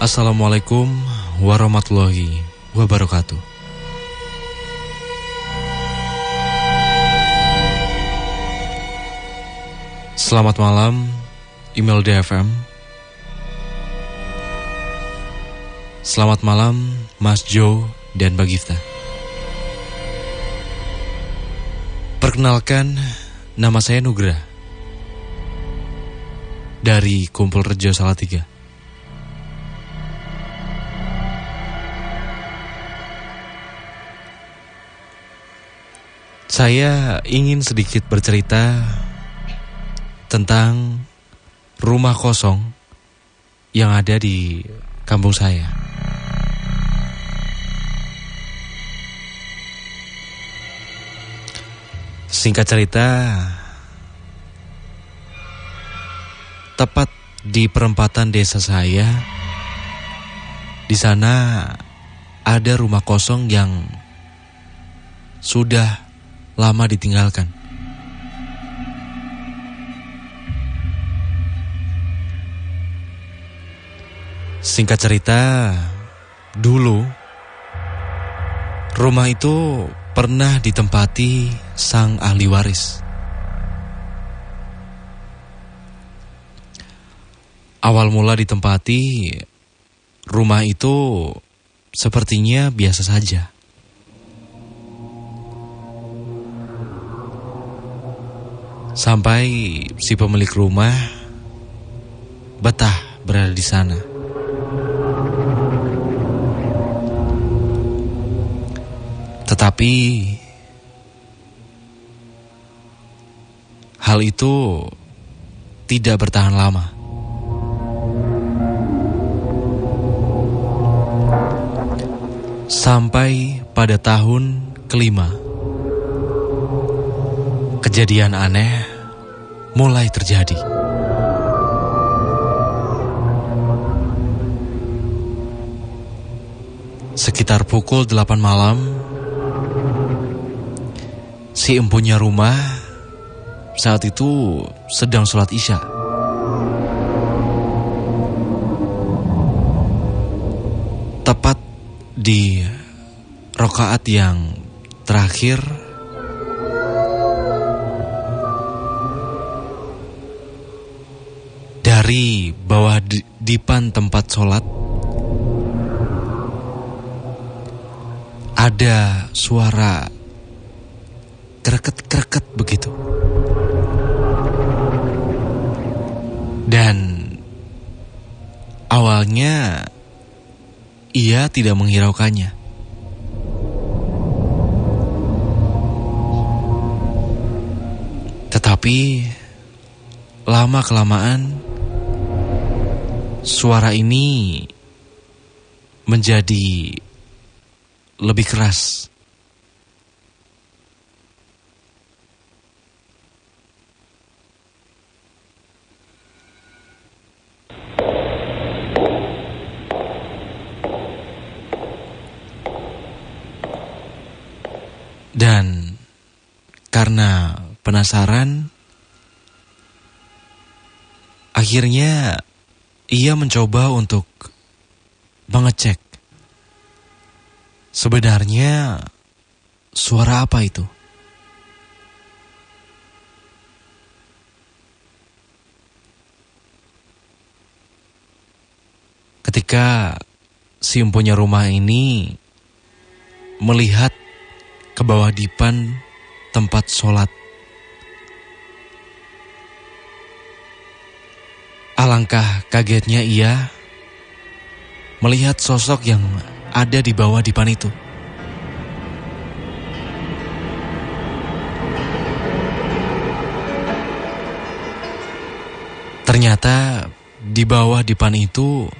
Assalamualaikum warahmatullahi wabarakatuh. Selamat malam, email DFM. Selamat malam, Mas Joe dan Bagifta. Perkenalkan, nama saya Nugra dari Kumpul Rejo Salatiga. Saya ingin sedikit bercerita tentang rumah kosong yang ada di kampung saya. Singkat cerita, tepat di perempatan desa saya, di sana ada rumah kosong yang sudah lama ditinggalkan. Singkat cerita, dulu rumah itu pernah ditempati sang ahli waris. Awal mula ditempati, rumah itu sepertinya biasa saja. Sampai si pemilik rumah betah berada di sana. Tetapi hal itu tidak bertahan lama. Sampai pada tahun kelima kejadian aneh mulai terjadi. Sekitar pukul 8 malam, si empunya rumah saat itu sedang sholat isya. Tepat di rokaat yang terakhir Dari bawah dipan tempat sholat. Ada suara Kreket-kreket begitu. Dan Awalnya Ia tidak menghiraukannya. Tetapi Lama-kelamaan suara ini menjadi lebih keras. Dan karena penasaran, akhirnya ia mencoba untuk mengecek sebenarnya suara apa itu. Ketika si empunya rumah ini melihat ke bawah dipan tempat sholat Alangkah kagetnya ia melihat sosok yang ada di bawah dipan itu. Ternyata di bawah dipan itu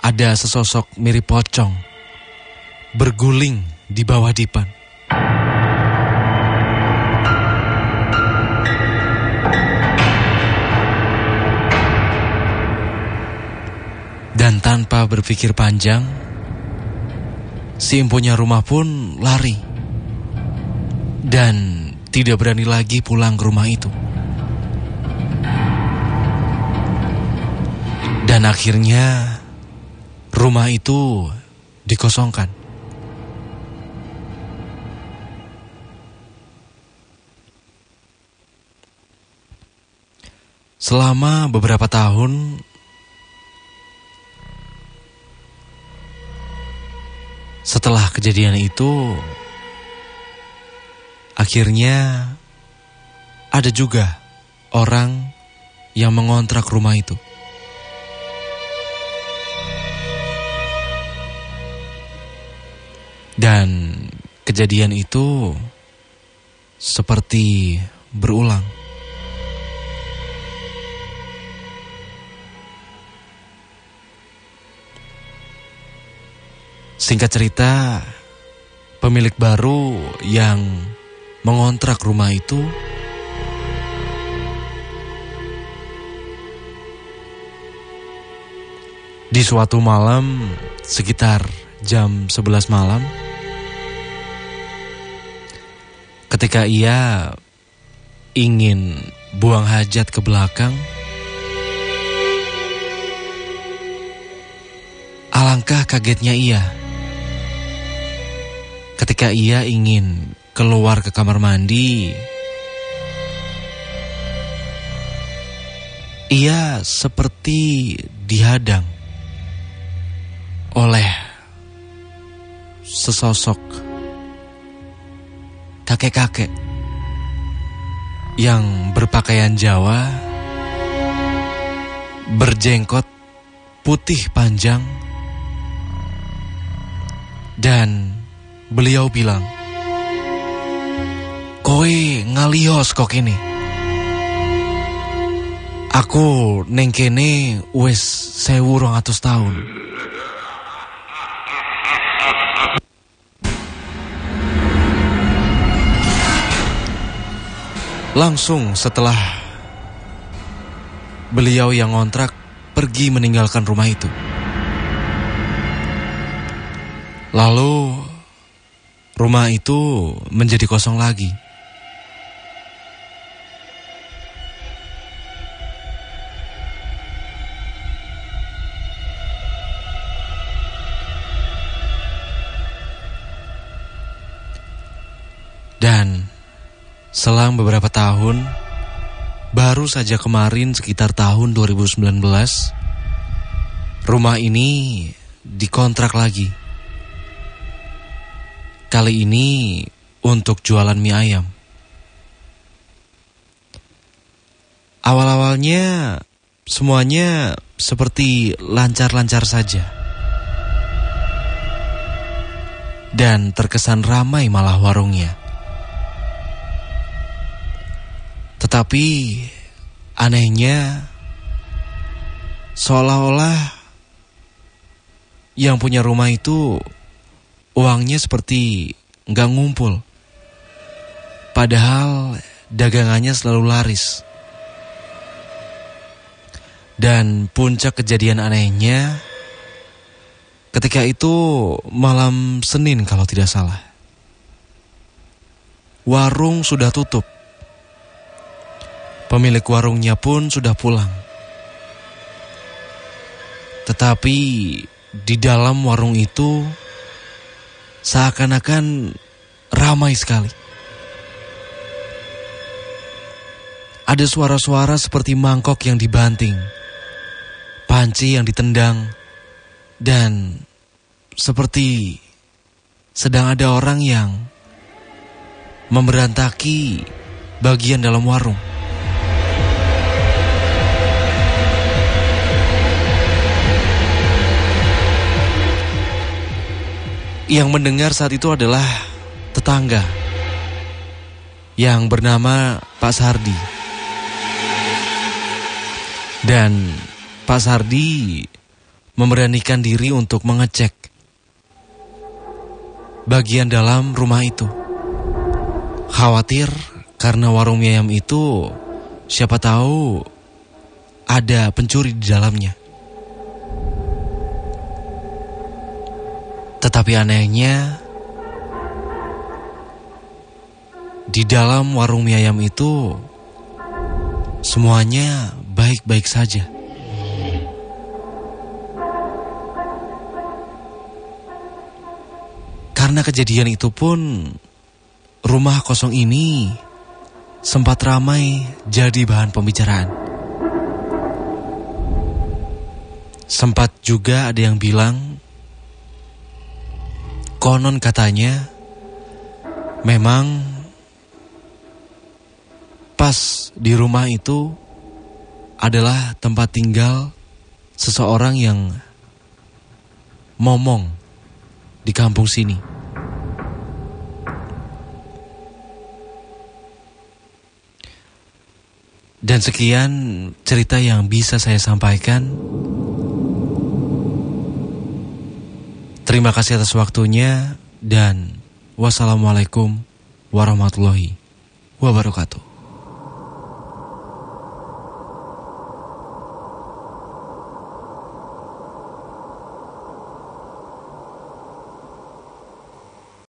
ada sesosok mirip pocong berguling di bawah dipan. Tanpa berpikir panjang, si empunya rumah pun lari. Dan tidak berani lagi pulang ke rumah itu. Dan akhirnya rumah itu dikosongkan. Selama beberapa tahun setelah kejadian itu akhirnya ada juga orang yang mengontrak rumah itu. Dan kejadian itu seperti berulang. Singkat cerita, pemilik baru yang mengontrak rumah itu di suatu malam sekitar jam 11 malam ketika ia ingin buang hajat ke belakang alangkah kagetnya ia ketika ia ingin keluar ke kamar mandi, ia seperti dihadang oleh sesosok kakek-kakek yang berpakaian Jawa, berjenggot putih panjang, dan Beliau bilang, Kowe ngalios kok ini. Aku neng kene wis sewu rong atus tahun. Langsung setelah beliau yang ngontrak pergi meninggalkan rumah itu. Lalu rumah itu menjadi kosong lagi. Dan selang beberapa tahun, baru saja kemarin sekitar tahun 2019, rumah ini dikontrak lagi. Kali ini untuk jualan mie ayam. Awal-awalnya semuanya seperti lancar-lancar saja. Dan terkesan ramai malah warungnya. Tetapi anehnya seolah-olah yang punya rumah itu uangnya seperti nggak ngumpul. Padahal dagangannya selalu laris. Dan puncak kejadian anehnya ketika itu malam Senin kalau tidak salah. Warung sudah tutup. Pemilik warungnya pun sudah pulang. Tetapi di dalam warung itu seakan-akan ramai sekali. Ada suara-suara seperti mangkok yang dibanting, panci yang ditendang, dan seperti sedang ada orang yang memberantaki bagian dalam warung. Yang mendengar saat itu adalah tetangga yang bernama Pak Sardi. Dan Pak Sardi memberanikan diri untuk mengecek bagian dalam rumah itu. Khawatir karena warung ayam itu siapa tahu ada pencuri di dalamnya. Tetapi anehnya, di dalam warung mie ayam itu semuanya baik-baik saja. Karena kejadian itu pun rumah kosong ini sempat ramai jadi bahan pembicaraan. Sempat juga ada yang bilang konon katanya memang pas di rumah itu adalah tempat tinggal seseorang yang momong di kampung sini. Dan sekian cerita yang bisa saya sampaikan. Terima kasih atas waktunya dan wassalamualaikum warahmatullahi wabarakatuh.